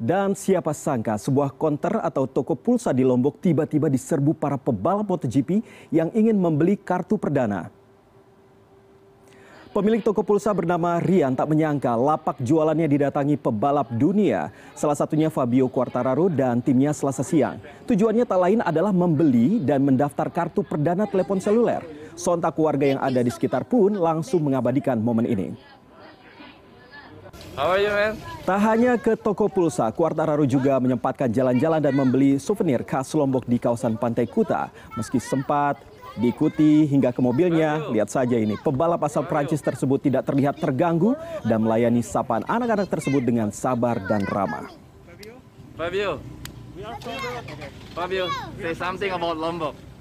Dan siapa sangka sebuah konter atau toko pulsa di Lombok tiba-tiba diserbu para pebalap MotoGP yang ingin membeli kartu perdana. Pemilik toko pulsa bernama Rian tak menyangka lapak jualannya didatangi pebalap dunia. Salah satunya Fabio Quartararo dan timnya selasa siang. Tujuannya tak lain adalah membeli dan mendaftar kartu perdana telepon seluler. Sontak warga yang ada di sekitar pun langsung mengabadikan momen ini. How are you, man? Tak hanya ke toko pulsa, Quartararo juga menyempatkan jalan-jalan dan membeli souvenir khas Lombok di kawasan Pantai Kuta. Meski sempat diikuti hingga ke mobilnya, lihat saja ini. Pebalap asal Prancis tersebut tidak terlihat terganggu dan melayani sapaan anak-anak tersebut dengan sabar dan ramah. Fabio. Fabio, say something about Lombok.